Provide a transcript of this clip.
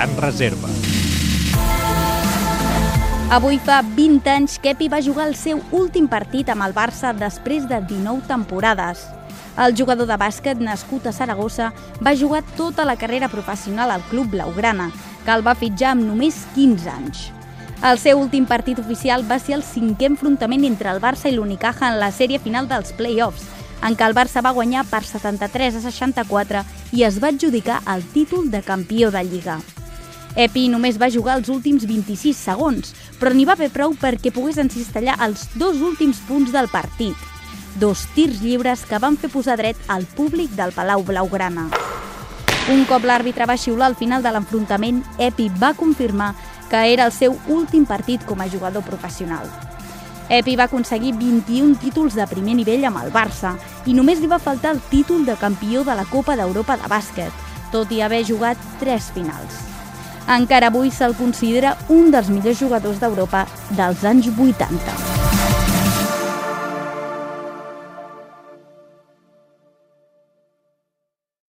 gran reserva. Avui fa 20 anys que Epi va jugar el seu últim partit amb el Barça després de 19 temporades. El jugador de bàsquet nascut a Saragossa va jugar tota la carrera professional al club Blaugrana, que el va fitjar amb només 15 anys. El seu últim partit oficial va ser el cinquè enfrontament entre el Barça i l'Unicaja en la sèrie final dels play-offs, en què el Barça va guanyar per 73 a 64 i es va adjudicar el títol de campió de Lliga. Epi només va jugar els últims 26 segons, però n'hi va haver prou perquè pogués encistellar els dos últims punts del partit. Dos tirs lliures que van fer posar dret al públic del Palau Blaugrana. Un cop l'àrbitre va xiular al final de l'enfrontament, Epi va confirmar que era el seu últim partit com a jugador professional. Epi va aconseguir 21 títols de primer nivell amb el Barça i només li va faltar el títol de campió de la Copa d'Europa de bàsquet, tot i haver jugat tres finals. Encara avui se'l considera un dels millors jugadors d'Europa dels anys 80.